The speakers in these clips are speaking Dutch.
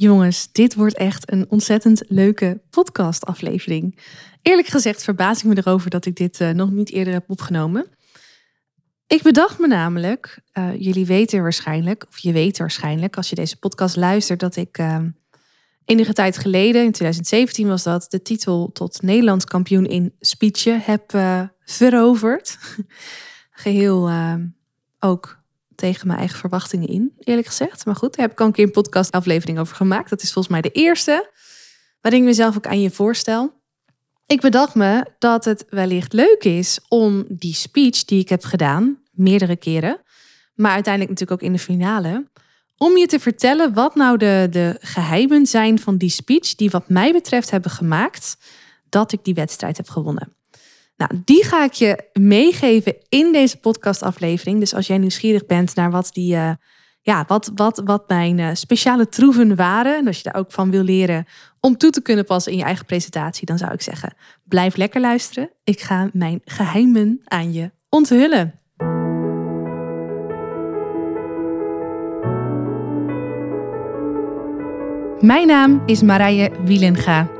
Jongens, dit wordt echt een ontzettend leuke podcastaflevering. Eerlijk gezegd verbaas ik me erover dat ik dit uh, nog niet eerder heb opgenomen. Ik bedacht me namelijk, uh, jullie weten waarschijnlijk, of je weet waarschijnlijk als je deze podcast luistert, dat ik uh, enige tijd geleden, in 2017 was dat, de titel tot Nederlands kampioen in speechen heb veroverd. Geheel ook tegen mijn eigen verwachtingen in, eerlijk gezegd. Maar goed, daar heb ik al een keer een podcast aflevering over gemaakt. Dat is volgens mij de eerste waarin ik mezelf ook aan je voorstel. Ik bedacht me dat het wellicht leuk is om die speech die ik heb gedaan, meerdere keren, maar uiteindelijk natuurlijk ook in de finale, om je te vertellen wat nou de, de geheimen zijn van die speech die wat mij betreft hebben gemaakt dat ik die wedstrijd heb gewonnen. Nou, die ga ik je meegeven in deze podcastaflevering. Dus als jij nieuwsgierig bent naar wat die, uh, ja, wat, wat, wat mijn uh, speciale troeven waren, en als je daar ook van wil leren om toe te kunnen passen in je eigen presentatie, dan zou ik zeggen: blijf lekker luisteren. Ik ga mijn geheimen aan je onthullen. Mijn naam is Marije Wielenga.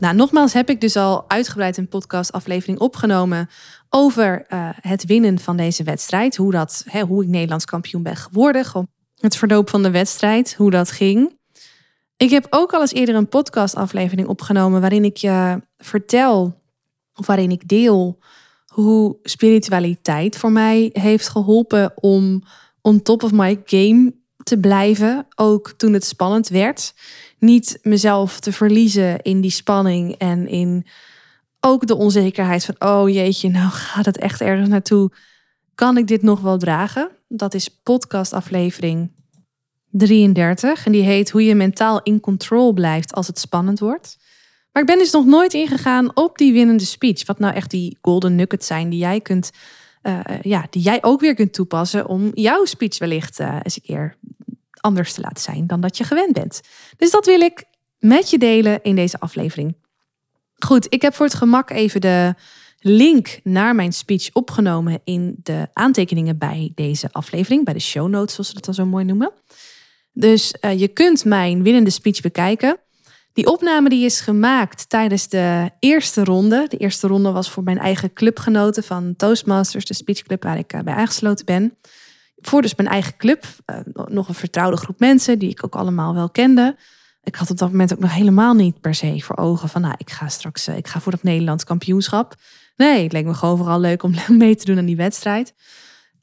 Nou, nogmaals heb ik dus al uitgebreid een podcastaflevering opgenomen over uh, het winnen van deze wedstrijd. Hoe, dat, hè, hoe ik Nederlands kampioen ben geworden. Het verloop van de wedstrijd, hoe dat ging. Ik heb ook al eens eerder een podcastaflevering opgenomen waarin ik je vertel, of waarin ik deel, hoe spiritualiteit voor mij heeft geholpen om on top of my game te blijven. Ook toen het spannend werd niet mezelf te verliezen in die spanning en in ook de onzekerheid van, oh jeetje, nou gaat het echt ergens naartoe? Kan ik dit nog wel dragen? Dat is podcastaflevering 33 en die heet Hoe je mentaal in control blijft als het spannend wordt. Maar ik ben dus nog nooit ingegaan op die winnende speech. Wat nou echt die golden nuggets zijn die jij kunt, uh, ja, die jij ook weer kunt toepassen om jouw speech wellicht uh, eens een keer anders te laten zijn dan dat je gewend bent. Dus dat wil ik met je delen in deze aflevering. Goed, ik heb voor het gemak even de link naar mijn speech opgenomen in de aantekeningen bij deze aflevering, bij de show notes, zoals ze dat dan zo mooi noemen. Dus uh, je kunt mijn winnende speech bekijken. Die opname die is gemaakt tijdens de eerste ronde. De eerste ronde was voor mijn eigen clubgenoten van Toastmasters, de speechclub waar ik uh, bij aangesloten ben voor dus mijn eigen club. Uh, nog een vertrouwde groep mensen die ik ook allemaal wel kende. Ik had op dat moment ook nog helemaal niet per se voor ogen van, nou, ik ga straks, uh, ik ga voor het Nederlands kampioenschap. Nee, het leek me gewoon vooral leuk om mee te doen aan die wedstrijd.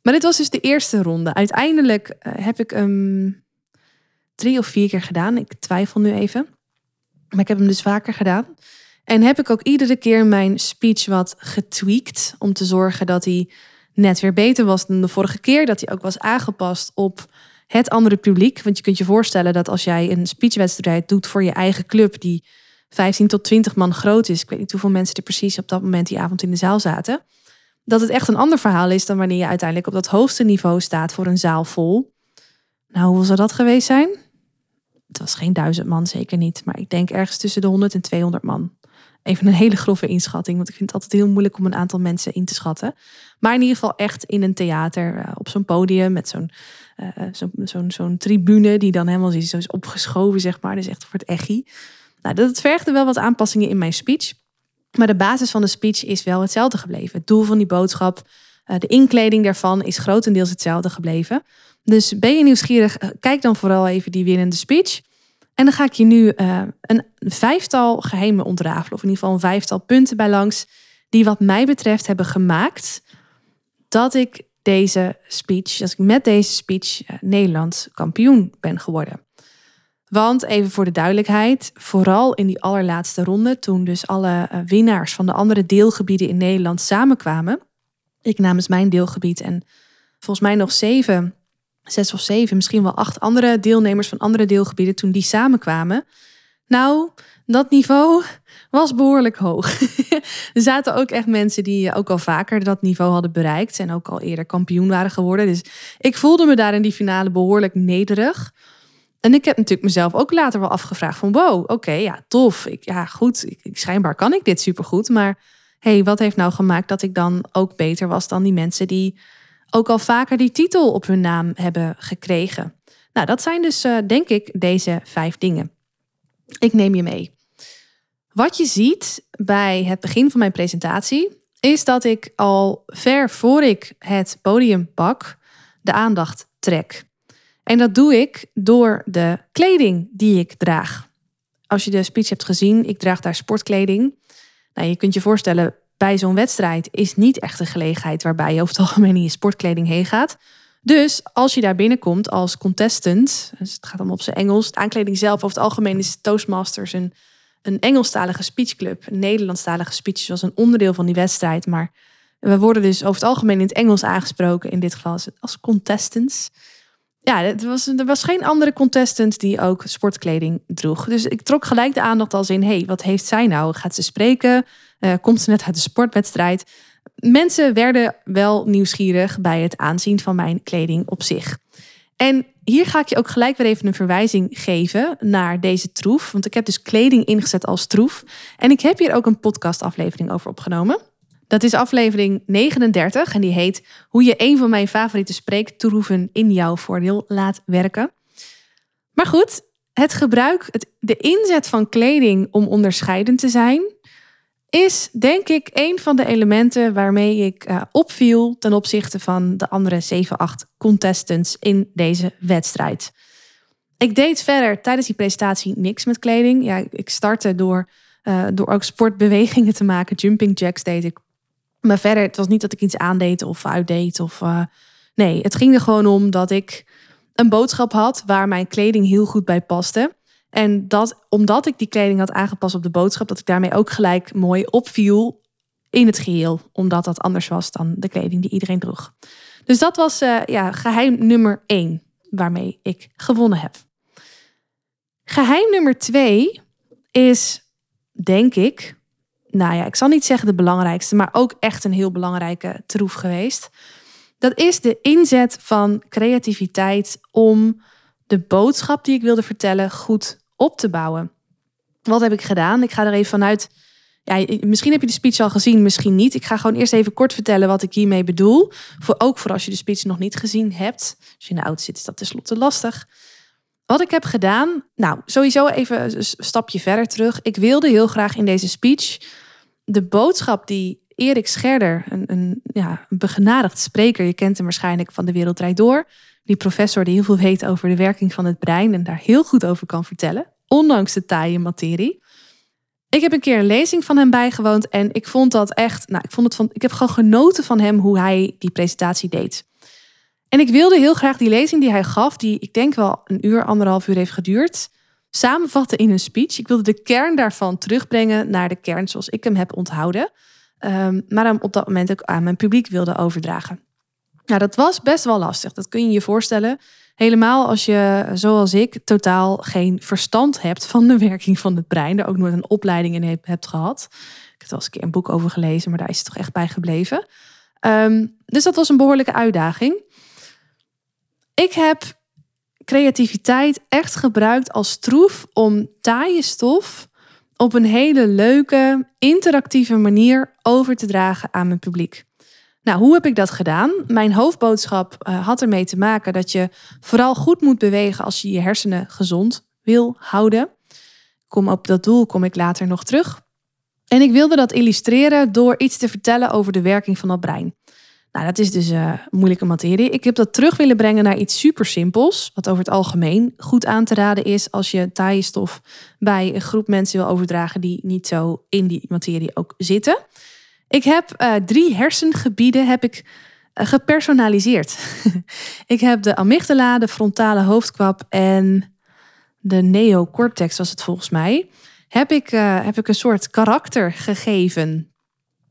Maar dit was dus de eerste ronde. Uiteindelijk uh, heb ik hem drie of vier keer gedaan. Ik twijfel nu even. Maar ik heb hem dus vaker gedaan. En heb ik ook iedere keer mijn speech wat getweakt. Om te zorgen dat hij net weer beter was dan de vorige keer. Dat hij ook was aangepast op het andere publiek. Want je kunt je voorstellen dat als jij een speechwedstrijd doet voor je eigen club, die 15 tot 20 man groot is. Ik weet niet hoeveel mensen er precies op dat moment die avond in de zaal zaten. Dat het echt een ander verhaal is dan wanneer je uiteindelijk op dat hoogste niveau staat voor een zaal vol. Nou, hoeveel zou dat geweest zijn? Het was geen duizend man, zeker niet. Maar ik denk ergens tussen de 100 en 200 man. Even een hele grove inschatting, want ik vind het altijd heel moeilijk om een aantal mensen in te schatten. Maar in ieder geval echt in een theater, uh, op zo'n podium met zo'n uh, zo'n zo'n tribune die dan helemaal zo is opgeschoven, zeg maar. Dus echt voor het echi. Nou, dat vergde wel wat aanpassingen in mijn speech. Maar de basis van de speech is wel hetzelfde gebleven. Het doel van die boodschap, de inkleding daarvan is grotendeels hetzelfde gebleven. Dus ben je nieuwsgierig, kijk dan vooral even die winnende speech. En dan ga ik je nu uh, een vijftal geheimen ontrafelen. Of in ieder geval een vijftal punten bij langs. Die wat mij betreft hebben gemaakt dat ik deze speech, als ik met deze speech uh, Nederlands kampioen ben geworden. Want even voor de duidelijkheid, vooral in die allerlaatste ronde, toen dus alle uh, winnaars van de andere deelgebieden in Nederland samenkwamen. Ik namens mijn deelgebied en volgens mij nog zeven zes of zeven, misschien wel acht andere deelnemers van andere deelgebieden, toen die samenkwamen, Nou, dat niveau was behoorlijk hoog. er zaten ook echt mensen die ook al vaker dat niveau hadden bereikt en ook al eerder kampioen waren geworden. Dus ik voelde me daar in die finale behoorlijk nederig. En ik heb natuurlijk mezelf ook later wel afgevraagd van wow, oké, ja, tof. Ik, ja, goed, ik, schijnbaar kan ik dit supergoed. Maar hey, wat heeft nou gemaakt dat ik dan ook beter was dan die mensen die ook al vaker die titel op hun naam hebben gekregen? Nou, dat zijn dus uh, denk ik deze vijf dingen. Ik neem je mee. Wat je ziet bij het begin van mijn presentatie is dat ik al ver voor ik het podium pak de aandacht trek. En dat doe ik door de kleding die ik draag. Als je de speech hebt gezien, ik draag daar sportkleding. Nou, je kunt je voorstellen, bij zo'n wedstrijd is niet echt een gelegenheid waarbij je over het algemeen in je sportkleding heen gaat. Dus als je daar binnenkomt als contestant, dus het gaat allemaal op zijn Engels, de aankleding zelf over het algemeen is Toastmasters een, een Engelstalige speechclub. Een Nederlandstalige speech was een onderdeel van die wedstrijd, maar we worden dus over het algemeen in het Engels aangesproken, in dit geval als contestants ja, het was, er was geen andere contestant die ook sportkleding droeg. Dus ik trok gelijk de aandacht als in: hey, wat heeft zij nou? Gaat ze spreken? Uh, komt ze net uit de sportwedstrijd? Mensen werden wel nieuwsgierig bij het aanzien van mijn kleding op zich. En hier ga ik je ook gelijk weer even een verwijzing geven naar deze troef. Want ik heb dus kleding ingezet als troef. En ik heb hier ook een podcastaflevering over opgenomen. Dat is aflevering 39 en die heet Hoe je een van mijn favoriete spreektroeven in jouw voordeel laat werken. Maar goed, het gebruik, het, de inzet van kleding om onderscheidend te zijn, is denk ik een van de elementen waarmee ik uh, opviel ten opzichte van de andere 7, 8 contestants in deze wedstrijd. Ik deed verder tijdens die presentatie niks met kleding. Ja, ik startte door, uh, door ook sportbewegingen te maken. Jumping jacks deed ik maar verder, het was niet dat ik iets aandeed of uitdeed. Of, uh, nee, het ging er gewoon om dat ik een boodschap had waar mijn kleding heel goed bij paste. En dat, omdat ik die kleding had aangepast op de boodschap, dat ik daarmee ook gelijk mooi opviel in het geheel. Omdat dat anders was dan de kleding die iedereen droeg. Dus dat was uh, ja, geheim nummer één waarmee ik gewonnen heb. Geheim nummer twee is, denk ik, nou ja, ik zal niet zeggen de belangrijkste, maar ook echt een heel belangrijke troef geweest. Dat is de inzet van creativiteit om de boodschap die ik wilde vertellen goed op te bouwen. Wat heb ik gedaan? Ik ga er even vanuit. Ja, misschien heb je de speech al gezien, misschien niet. Ik ga gewoon eerst even kort vertellen wat ik hiermee bedoel. Voor, ook voor als je de speech nog niet gezien hebt. Als je in de auto zit, is dat tenslotte lastig. Wat ik heb gedaan, nou, sowieso even een stapje verder terug. Ik wilde heel graag in deze speech de boodschap die Erik Scherder, een, een, ja, een begenadigd spreker, je kent hem waarschijnlijk van de Wereld Door, die professor die heel veel weet over de werking van het brein en daar heel goed over kan vertellen, ondanks de taaie materie. Ik heb een keer een lezing van hem bijgewoond en ik vond dat echt, nou, ik vond het van, ik heb gewoon genoten van hem hoe hij die presentatie deed. En ik wilde heel graag die lezing die hij gaf, die ik denk wel een uur, anderhalf uur heeft geduurd, samenvatten in een speech. Ik wilde de kern daarvan terugbrengen naar de kern zoals ik hem heb onthouden. Um, maar hem op dat moment ook aan mijn publiek wilde overdragen. Nou, dat was best wel lastig. Dat kun je je voorstellen. Helemaal als je, zoals ik, totaal geen verstand hebt van de werking van het brein. Er ook nooit een opleiding in hebt gehad. Ik heb er eens een keer een boek over gelezen, maar daar is het toch echt bij gebleven. Um, dus dat was een behoorlijke uitdaging. Ik heb creativiteit echt gebruikt als troef om taaie stof op een hele leuke, interactieve manier over te dragen aan mijn publiek. Nou, hoe heb ik dat gedaan? Mijn hoofdboodschap uh, had ermee te maken dat je vooral goed moet bewegen als je je hersenen gezond wil houden. Kom op dat doel kom ik later nog terug. En ik wilde dat illustreren door iets te vertellen over de werking van het brein. Nou, dat is dus uh, moeilijke materie. Ik heb dat terug willen brengen naar iets super simpels, wat over het algemeen goed aan te raden is als je taaie stof bij een groep mensen wil overdragen die niet zo in die materie ook zitten. Ik heb uh, drie hersengebieden heb ik uh, gepersonaliseerd. ik heb de amygdala, de frontale hoofdkwap en de neocortex was het volgens mij. Heb ik, heb ik een soort karakter gegeven.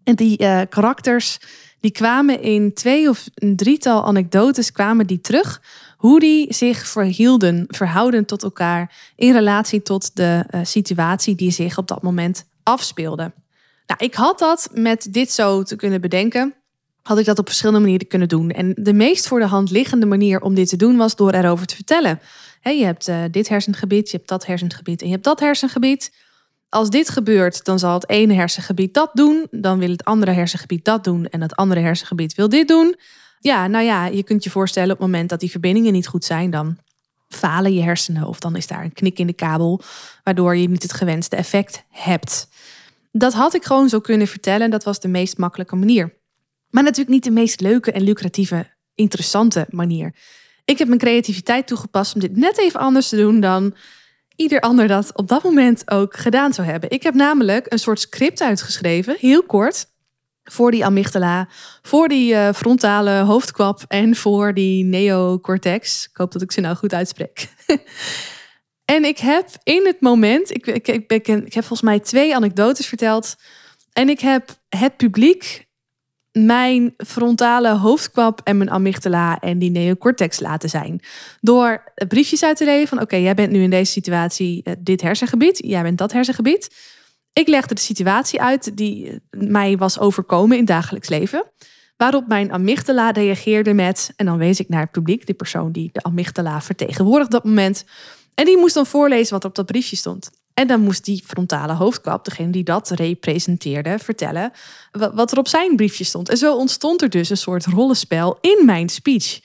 En die karakters die kwamen in twee of een drietal anekdotes kwamen die terug. hoe die zich verhielden, verhouden tot elkaar in relatie tot de situatie die zich op dat moment afspeelde. Nou, ik had dat met dit zo te kunnen bedenken, had ik dat op verschillende manieren kunnen doen. En de meest voor de hand liggende manier om dit te doen was door erover te vertellen. je hebt uh, dit hersengebied, je hebt dat hersengebied en je hebt dat hersengebied. Als dit gebeurt, dan zal het ene hersengebied dat doen, dan wil het andere hersengebied dat doen en het andere hersengebied wil dit doen. Ja, nou ja, je kunt je voorstellen op het moment dat die verbindingen niet goed zijn, dan falen je hersenen of dan is daar een knik in de kabel, waardoor je niet het gewenste effect hebt. Dat had ik gewoon zo kunnen vertellen. Dat was de meest makkelijke manier. Maar natuurlijk niet de meest leuke en lucratieve, interessante manier. Ik heb mijn creativiteit toegepast om dit net even anders te doen dan ieder ander dat op dat moment ook gedaan zou hebben. Ik heb namelijk een soort script uitgeschreven, heel kort, voor die amygdala, voor die uh, frontale hoofdkwap en voor die neocortex. Ik hoop dat ik ze nou goed uitspreek. en ik heb in het moment, ik, ik, ik, heb volgens mij twee anekdotes verteld. En ik heb het publiek mijn frontale hoofdkwap en mijn amygdala en die neocortex laten zijn. Door briefjes uit te delen van oké, jij bent nu in deze situatie eh, dit hersengebied, jij bent dat hersengebied. Ik legde de situatie uit die eh, mij was overkomen in dagelijks leven. Waarop mijn amygdala reageerde met, en dan wees ik naar het publiek, de persoon die de amygdala vertegenwoordigde op dat moment. En die moest dan voorlezen wat er op dat briefje stond. En dan moest die frontale hoofdkap, degene die dat representeerde, vertellen wat er op zijn briefje stond. En zo ontstond er dus een soort rollenspel in mijn speech.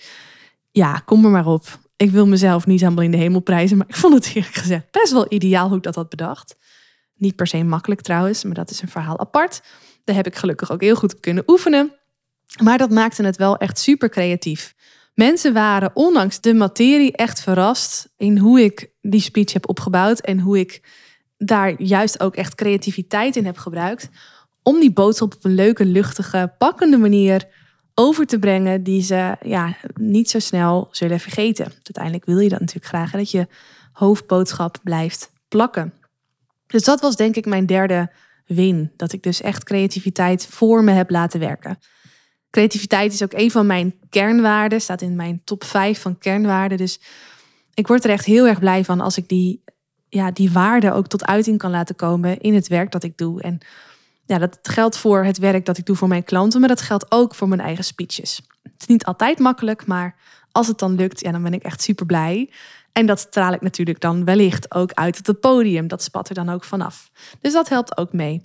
Ja, kom er maar op. Ik wil mezelf niet helemaal in de hemel prijzen, maar ik vond het eerlijk gezegd best wel ideaal hoe ik dat had bedacht. Niet per se makkelijk trouwens, maar dat is een verhaal apart. Daar heb ik gelukkig ook heel goed kunnen oefenen. Maar dat maakte het wel echt super creatief. Mensen waren ondanks de materie echt verrast in hoe ik die speech heb opgebouwd en hoe ik daar juist ook echt creativiteit in heb gebruikt om die boodschap op een leuke, luchtige, pakkende manier over te brengen die ze ja, niet zo snel zullen vergeten. Uiteindelijk wil je dat natuurlijk graag, dat je hoofdboodschap blijft plakken. Dus dat was denk ik mijn derde win, dat ik dus echt creativiteit voor me heb laten werken. Creativiteit is ook een van mijn kernwaarden, staat in mijn top 5 van kernwaarden. Dus ik word er echt heel erg blij van als ik die, ja, die waarden ook tot uiting kan laten komen in het werk dat ik doe. En ja, dat geldt voor het werk dat ik doe voor mijn klanten, maar dat geldt ook voor mijn eigen speeches. Het is niet altijd makkelijk, maar als het dan lukt, ja, dan ben ik echt super blij. En dat straal ik natuurlijk dan wellicht ook uit het podium. Dat spat er dan ook vanaf. Dus dat helpt ook mee.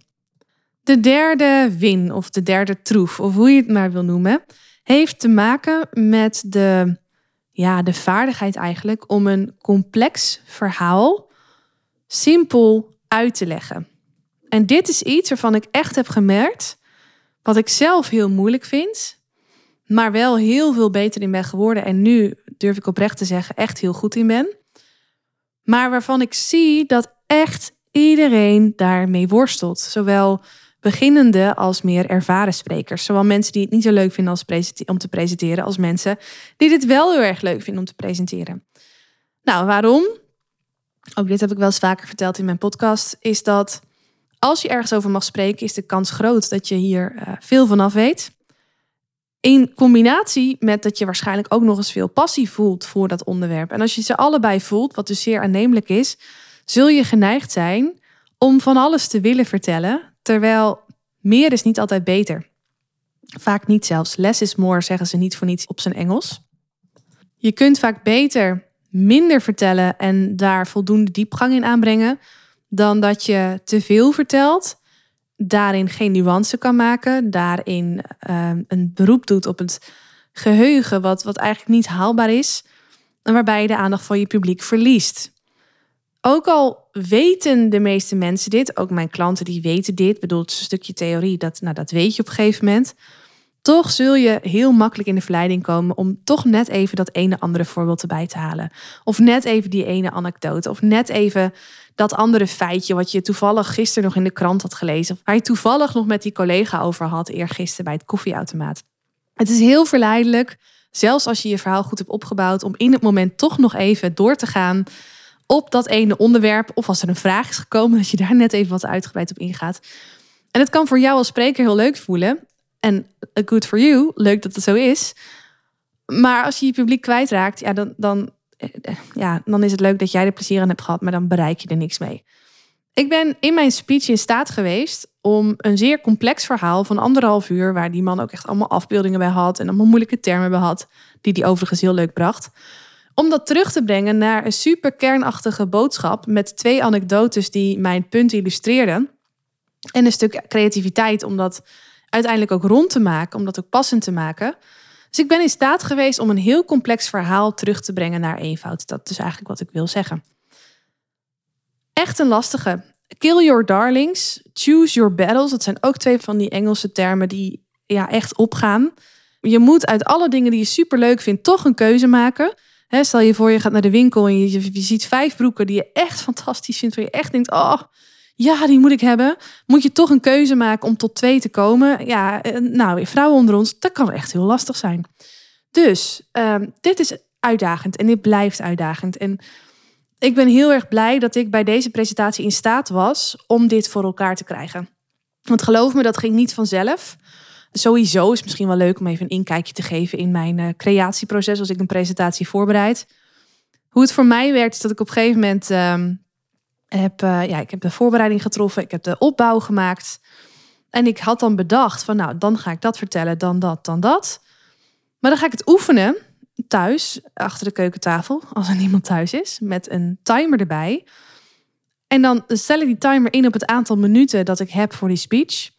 De derde win of de derde troef, of hoe je het maar wil noemen, heeft te maken met de, ja, de vaardigheid eigenlijk om een complex verhaal simpel uit te leggen. En dit is iets waarvan ik echt heb gemerkt, wat ik zelf heel moeilijk vind, maar wel heel veel beter in ben geworden. En nu durf ik oprecht te zeggen, echt heel goed in ben. Maar waarvan ik zie dat echt iedereen daarmee worstelt. Zowel beginnende als meer ervaren sprekers. Zowel mensen die het niet zo leuk vinden als om te presenteren, als mensen die dit wel heel erg leuk vinden om te presenteren. Nou, waarom? Ook dit heb ik wel eens vaker verteld in mijn podcast, is dat als je ergens over mag spreken, is de kans groot dat je hier uh, veel vanaf weet. In combinatie met dat je waarschijnlijk ook nog eens veel passie voelt voor dat onderwerp. En als je ze allebei voelt, wat dus zeer aannemelijk is, zul je geneigd zijn om van alles te willen vertellen, terwijl meer is niet altijd beter. Vaak niet zelfs. Less is more, zeggen ze niet voor niets op zijn Engels. Je kunt vaak beter minder vertellen en daar voldoende diepgang in aanbrengen, dan dat je te veel vertelt, daarin geen nuance kan maken, daarin ehm, een beroep doet op het geheugen, wat, wat eigenlijk niet haalbaar is, en waarbij je de aandacht van je publiek verliest. Ook al weten de meeste mensen dit, ook mijn klanten die weten dit, bedoel het is een stukje theorie, dat, nou, dat weet je op een gegeven moment. Toch zul je heel makkelijk in de verleiding komen om toch net even dat ene andere voorbeeld erbij te halen. Of net even die ene anekdote. Of net even dat andere feitje wat je toevallig gisteren nog in de krant had gelezen. Of waar je toevallig nog met die collega over had eergisteren bij het koffieautomaat. Het is heel verleidelijk, zelfs als je je verhaal goed hebt opgebouwd, om in het moment toch nog even door te gaan op dat ene onderwerp. Of als er een vraag is gekomen, dat je daar net even wat uitgebreid op ingaat. En het kan voor jou als spreker heel leuk voelen. En good for you, leuk dat het zo is. Maar als je je publiek kwijtraakt, ja, dan, dan, eh, ja, dan is het leuk dat jij er plezier aan hebt gehad, maar dan bereik je er niks mee. Ik ben in mijn speech in staat geweest om een zeer complex verhaal van anderhalf uur, waar die man ook echt allemaal afbeeldingen bij had en allemaal moeilijke termen bij had, die die overigens heel leuk bracht, om dat terug te brengen naar een super kernachtige boodschap met twee anekdotes die mijn punt illustreerden. En een stuk creativiteit om dat uiteindelijk ook rond te maken, om dat ook passend te maken. Dus ik ben in staat geweest om een heel complex verhaal terug te brengen naar eenvoud. Dat is eigenlijk wat ik wil zeggen. Echt een lastige. Kill your darlings, choose your battles. Dat zijn ook twee van die Engelse termen die ja, echt opgaan. Je moet uit alle dingen die je super leuk vindt toch een keuze maken. Stel je voor, je gaat naar de winkel en je, ziet vijf broeken die je echt fantastisch vindt. Waar je echt denkt, oh, ja, die moet ik hebben. Moet je toch een keuze maken om tot twee te komen. Ja, eh, nou, vrouwen onder ons, dat kan echt heel lastig zijn. Dus ehm, dit is uitdagend en dit blijft uitdagend. En ik ben heel erg blij dat ik bij deze presentatie in staat was om dit voor elkaar te krijgen. Want geloof me, dat ging niet vanzelf. Sowieso is misschien wel leuk om even een inkijkje te geven in mijn uh, creatieproces als ik een presentatie voorbereid. Hoe het voor mij werkt, is dat ik op een gegeven moment ehm, heb, uh, ja, ik heb de voorbereiding getroffen, ik heb de opbouw gemaakt. En ik had dan bedacht van nou, dan ga ik dat vertellen, dan dat, dan dat. Maar dan ga ik het oefenen thuis, achter de keukentafel, als er niemand thuis is, met een timer erbij. En dan stel ik die timer in op het aantal minuten dat ik heb voor die speech.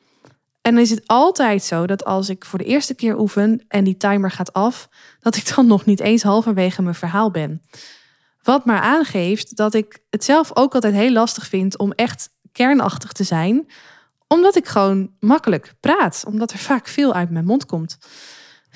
En dan is het altijd zo dat als ik voor de eerste keer oefen en die timer gaat af, dat ik dan nog niet eens halverwege mijn verhaal ben. Wat maar aangeeft dat ik het zelf ook altijd heel lastig vind om echt kernachtig te zijn, omdat ik gewoon makkelijk praat, omdat er vaak veel uit mijn mond komt.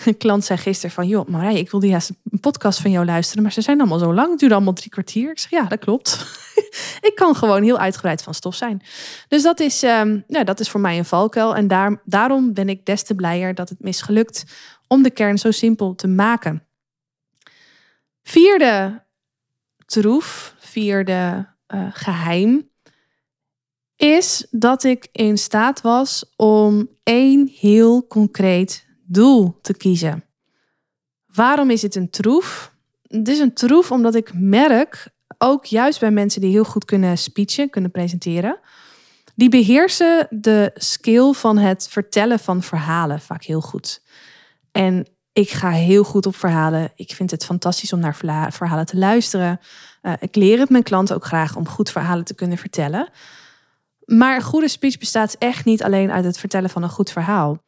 Een klant zei gisteren van, joh Marij, ik wilde juist een podcast van jou luisteren, maar ze zijn allemaal zo lang, het duurde allemaal drie kwartier. Ik zeg, ja, dat klopt. ik kan gewoon heel uitgebreid van stof zijn. Dus dat is, um, ja, dat is voor mij een valkuil en daar, daarom ben ik des te blijer dat het misgelukt om de kern zo simpel te maken. Vierde troef, vierde uh, geheim, is dat ik in staat was om één heel concreet doel te kiezen. Waarom is het een troef? Het is een troef omdat ik merk, ook juist bij mensen die heel goed kunnen speechen, kunnen presenteren, die beheersen de skill van het vertellen van verhalen vaak heel goed. En ik ga heel goed op verhalen. Ik vind het fantastisch om naar verhalen te luisteren. Uh, ik leer het mijn klanten ook graag om goed verhalen te kunnen vertellen. Maar goede speech bestaat echt niet alleen uit het vertellen van een goed verhaal.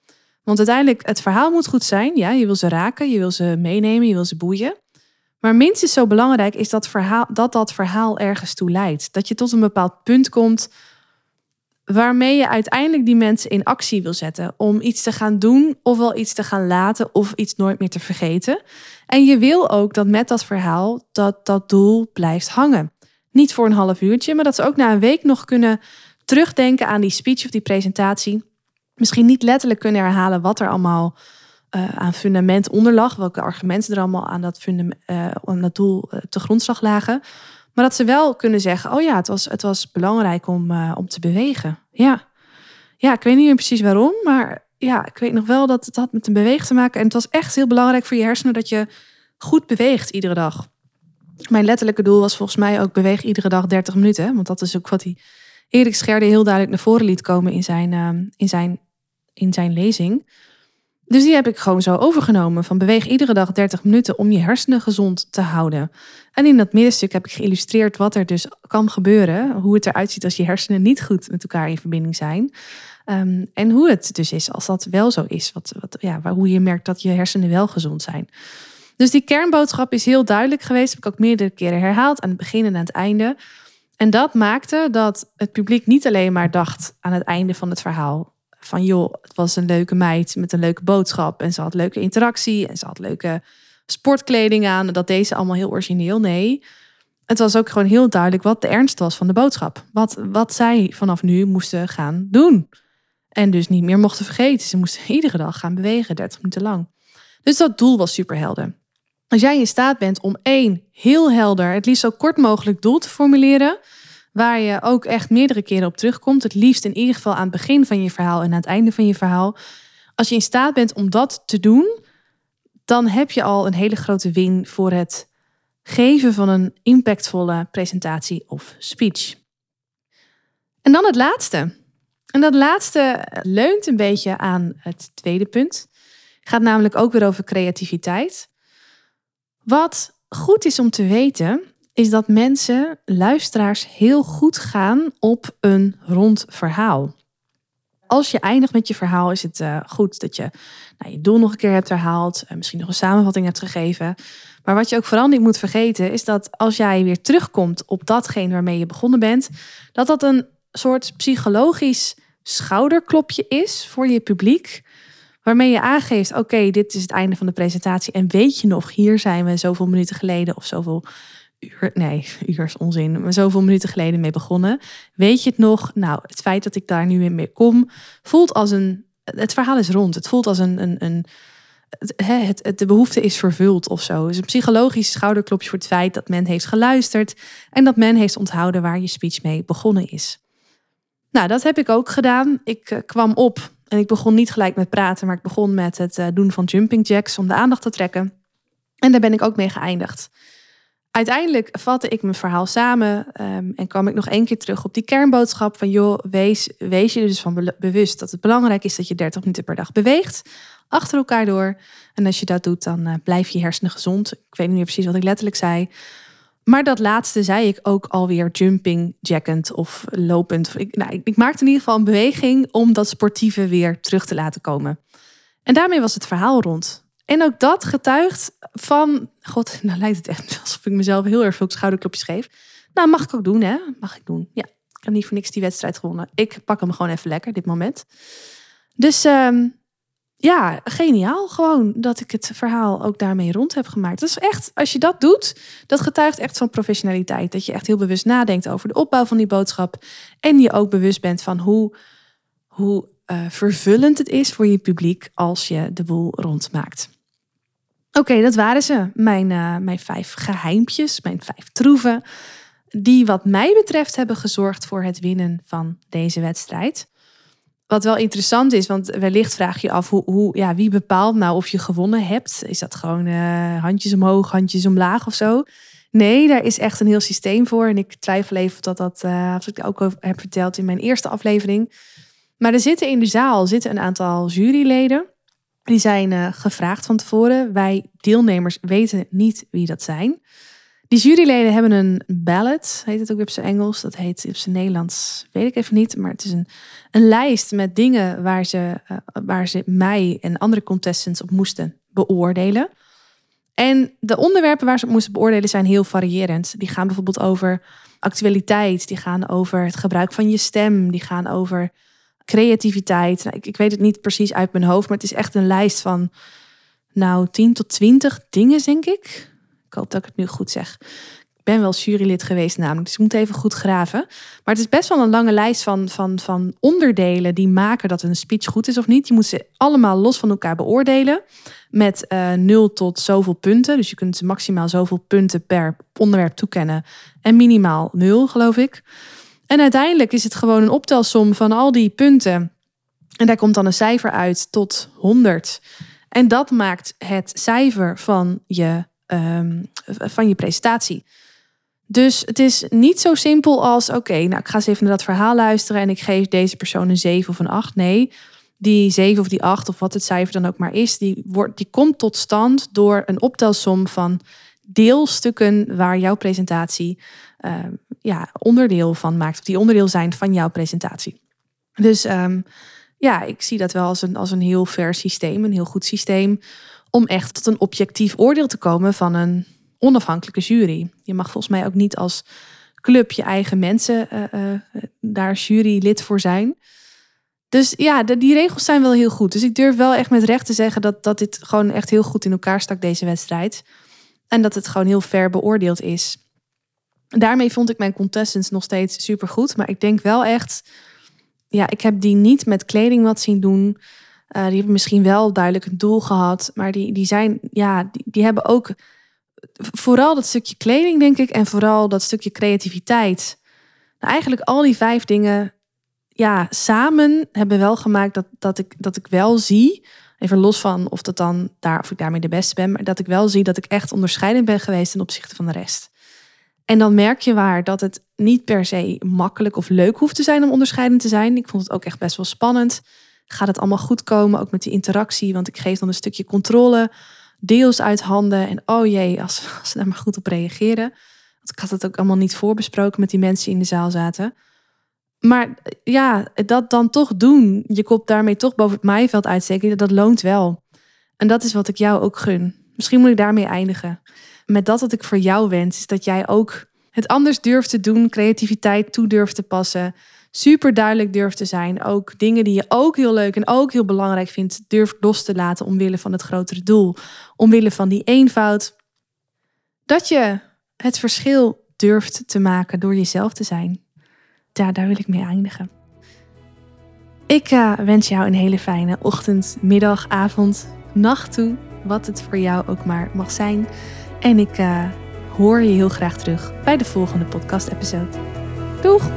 Want uiteindelijk, het verhaal moet goed zijn. Ja, je wil ze raken, je wil ze meenemen, je wil ze boeien. Maar minstens zo belangrijk is dat, verhaal, dat dat verhaal ergens toe leidt. Dat je tot een bepaald punt komt waarmee je uiteindelijk die mensen in actie wil zetten. Om iets te gaan doen, ofwel iets te gaan laten, of iets nooit meer te vergeten. En je wil ook dat met dat verhaal dat dat doel blijft hangen. Niet voor een half uurtje, maar dat ze ook na een week nog kunnen terugdenken aan die speech of die presentatie misschien niet letterlijk kunnen herhalen wat er allemaal uh, aan fundament onder lag, welke argumenten er allemaal aan dat, dat doel uh, te grondslag lagen. Maar dat ze wel kunnen zeggen: Oh ja, het was, het was belangrijk om, om te bewegen. Ja. ja, ik weet niet meer precies waarom, maar ja, ik weet nog wel dat het had met een bewegen te maken. En het was echt heel belangrijk voor je hersenen dat je goed beweegt iedere dag. Mijn letterlijke doel was volgens mij ook beweeg iedere dag 30 minuten. Want dat is ook wat hij Erik Scherde heel duidelijk naar voren liet komen in zijn, in zijn, in zijn lezing. Dus die heb ik gewoon zo overgenomen. Van beweeg iedere dag 30 minuten om je hersenen gezond te houden. En in dat middenstuk heb ik geïllustreerd wat er dus kan gebeuren. Hoe het eruit ziet als je hersenen niet goed met elkaar in verbinding zijn. Ehm, en hoe het dus is als dat wel zo is. Wat, wat, ja, hoe je merkt dat je hersenen wel gezond zijn. Dus die kernboodschap is heel duidelijk geweest. Heb ik ook meerdere keren herhaald. Aan het begin en aan het einde. En dat maakte dat het publiek niet alleen maar dacht aan het einde van het verhaal. Van joh, het was een leuke meid met een leuke boodschap. En ze had leuke interactie. En ze had leuke sportkleding aan. Dat deze allemaal heel origineel. Nee, het was ook gewoon heel duidelijk wat de ernst was van de boodschap. Wat, wat zij vanaf nu moesten gaan doen. En dus niet meer mochten vergeten. Ze moesten iedere dag gaan bewegen, 30 minuten lang. Dus dat doel was superhelder. Als jij in staat bent om één heel helder, het liefst zo kort mogelijk doel te formuleren, waar je ook echt meerdere keren op terugkomt, het liefst in ieder geval aan het begin van je verhaal en aan het einde van je verhaal. Als je in staat bent om dat te doen, dan heb je al een hele grote win voor het geven van een impactvolle presentatie of speech. En dan het laatste. En dat laatste leunt een beetje aan het tweede punt. Gaat namelijk ook weer over creativiteit. Wat goed is om te weten, is dat mensen, luisteraars, heel goed gaan op een rond verhaal. Als je eindigt met je verhaal, is het uh, goed dat je nou, je doel nog een keer hebt herhaald, en misschien nog een samenvatting hebt gegeven. Maar wat je ook vooral niet moet vergeten, is dat als jij weer terugkomt op datgene waarmee je begonnen bent, dat dat een soort psychologisch schouderklopje is voor je publiek. Waarmee je aangeeft, oké, dit is het einde van de presentatie. En weet je nog, hier zijn we zoveel minuten geleden of zoveel uur, nee, uur is onzin, maar zoveel minuten geleden mee begonnen. Weet je het nog? Nou, het feit dat ik daar nu mee kom, voelt als een, het verhaal is rond. Het voelt als een, een, een het, het, de behoefte is vervuld of zo. Is een psychologisch schouderklopje voor het feit dat men heeft geluisterd en dat men heeft onthouden waar je speech mee begonnen is. Nou, dat heb ik ook gedaan. Ik uh, kwam op en ik begon niet gelijk met praten, maar ik begon met het uh, doen van jumping jacks om de aandacht te trekken. En daar ben ik ook mee geëindigd. Uiteindelijk vatte ik mijn verhaal samen um, en kwam ik nog één keer terug op die kernboodschap van joh, wees, wees je dus van bewust dat het belangrijk is dat je 30 minuten per dag beweegt, achter elkaar door. En als je dat doet, dan uh, blijf je hersenen gezond. Ik weet niet meer precies wat ik letterlijk zei. Maar dat laatste zei ik ook alweer jumping, jackend of lopend. Ik, nou, ik, maakte in ieder geval een beweging om dat sportieve weer terug te laten komen. En daarmee was het verhaal rond. En ook dat getuigt van. God, nou lijkt het echt alsof ik mezelf heel erg veel schouderklopjes geef. Nou, mag ik ook doen, hè? Mag ik doen. Ja, ik heb niet voor niks die wedstrijd gewonnen. Ik pak hem gewoon even lekker, dit moment. Dus um, ja, geniaal gewoon dat ik het verhaal ook daarmee rond heb gemaakt. Dat is echt, als je dat doet, dat getuigt echt van professionaliteit. Dat je echt heel bewust nadenkt over de opbouw van die boodschap. En je ook bewust bent van hoe, hoe uh, vervullend het is voor je publiek als je de boel rondmaakt. Oké, dat waren ze. Mijn, uh, mijn vijf geheimpjes, mijn vijf troeven. Die wat mij betreft hebben gezorgd voor het winnen van deze wedstrijd. Wat wel interessant is, want wellicht vraag je af hoe, hoe, ja, wie bepaalt nou of je gewonnen hebt. Is dat gewoon uh, handjes omhoog, handjes omlaag of zo? Nee, daar is echt een heel systeem voor. En ik twijfel even of dat, dat uh, als ik ook heb verteld in mijn eerste aflevering. Maar er zitten in de zaal zitten een aantal juryleden. Die zijn uh, gevraagd van tevoren. Wij deelnemers weten niet wie dat zijn. Die juryleden hebben een ballot, heet het ook op zijn Engels. Dat heet op zijn Nederlands, weet ik even niet. Maar het is een, een lijst met dingen waar ze, uh, waar ze mij en andere contestants op moesten beoordelen. En de onderwerpen waar ze op moesten beoordelen zijn heel variërend. Die gaan bijvoorbeeld over actualiteit, die gaan over het gebruik van je stem, die gaan over creativiteit. Nou, ik, ik weet het niet precies uit mijn hoofd, maar het is echt een lijst van nou 10 tot 20 dingen, denk ik. Ik hoop dat ik het nu goed zeg. Ik ben wel jurylid geweest namelijk, dus ik moet even goed graven. Maar het is best wel een lange lijst van, van, van onderdelen die maken dat een speech goed is of niet. Je moet ze allemaal los van elkaar beoordelen met uh, eh, 0 tot zoveel punten. Dus je kunt maximaal zoveel punten per onderwerp toekennen en minimaal 0, geloof ik. En uiteindelijk is het gewoon een optelsom van al die punten. En daar komt dan een cijfer uit tot 100. En dat maakt het cijfer van je um, van je presentatie. Dus het is niet zo simpel als: oké, nou ik ga eens even naar dat verhaal luisteren en ik geef deze persoon een 7 of een 8. Nee, die 7 of die 8 of wat het cijfer dan ook maar is, die, wordt, die komt tot stand door een optelsom van deelstukken waar jouw presentatie uh, ja, onderdeel van maakt. Of die onderdeel zijn van jouw presentatie. Dus um, ja, ik zie dat wel als een, als een heel fair systeem, een heel goed systeem om echt tot een objectief oordeel te komen van een onafhankelijke jury. Je mag volgens mij ook niet als club je eigen mensen uh, uh, daar jurylid voor zijn. Dus ja, die regels zijn wel heel goed. Dus ik durf wel echt met recht te zeggen dat, dat dit gewoon echt heel goed in elkaar stak, deze wedstrijd. En dat het gewoon heel fair beoordeeld is. Daarmee vond ik mijn contestants nog steeds super goed. Maar ik denk wel echt, ja, ik heb die niet met kleding wat zien doen. Uh, die hebben misschien wel duidelijk een doel gehad, maar die, die zijn, ja, die, die hebben ook vooral dat stukje kleding, denk ik, en vooral dat stukje creativiteit. Nou, eigenlijk al die vijf dingen, ja, samen hebben wel gemaakt dat, dat, ik, dat ik wel zie. Even los van of, dat dan daar, of ik daarmee de beste ben. Maar dat ik wel zie dat ik echt onderscheidend ben geweest ten opzichte van de rest. En dan merk je waar dat het niet per se makkelijk of leuk hoeft te zijn om onderscheidend te zijn. Ik vond het ook echt best wel spannend. Gaat het allemaal goed komen, ook met die interactie? Want ik geef dan een stukje controle, deels uit handen. En oh jee, als, ze daar maar goed op reageren. Want ik had het ook allemaal niet voorbesproken met die mensen die in de zaal zaten. Maar ja, dat dan toch doen, je kop daarmee toch boven het maaiveld uitsteken, dat loont wel. En dat is wat ik jou ook gun. Misschien moet ik daarmee eindigen. Met dat wat ik voor jou wens, is dat jij ook het anders durft te doen, creativiteit toe durft te passen, super duidelijk durft te zijn. Ook dingen die je ook heel leuk en ook heel belangrijk vindt, durft los te laten omwille van het grotere doel, omwille van die eenvoud. Dat je het verschil durft te maken door jezelf te zijn. Ja, daar wil ik mee eindigen. Ik uh, wens jou een hele fijne ochtend, middag, avond, nacht toe. Wat het voor jou ook maar mag zijn. En ik uh, hoor je heel graag terug bij de volgende podcast-episode. Doeg!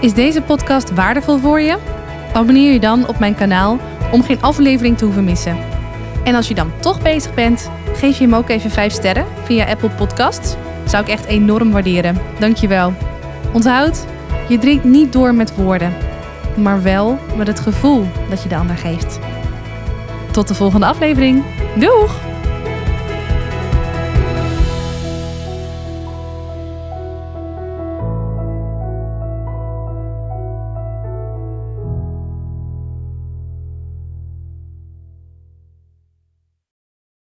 Is deze podcast waardevol voor je? Abonneer je dan op mijn kanaal om geen aflevering te hoeven missen. En als je dan toch bezig bent, geef je hem ook even 5 sterren via Apple Podcasts. Zou ik echt enorm waarderen. Dankjewel. Onthoud, je drinkt niet door met woorden, maar wel met het gevoel dat je de ander geeft. Tot de volgende aflevering. Doeg!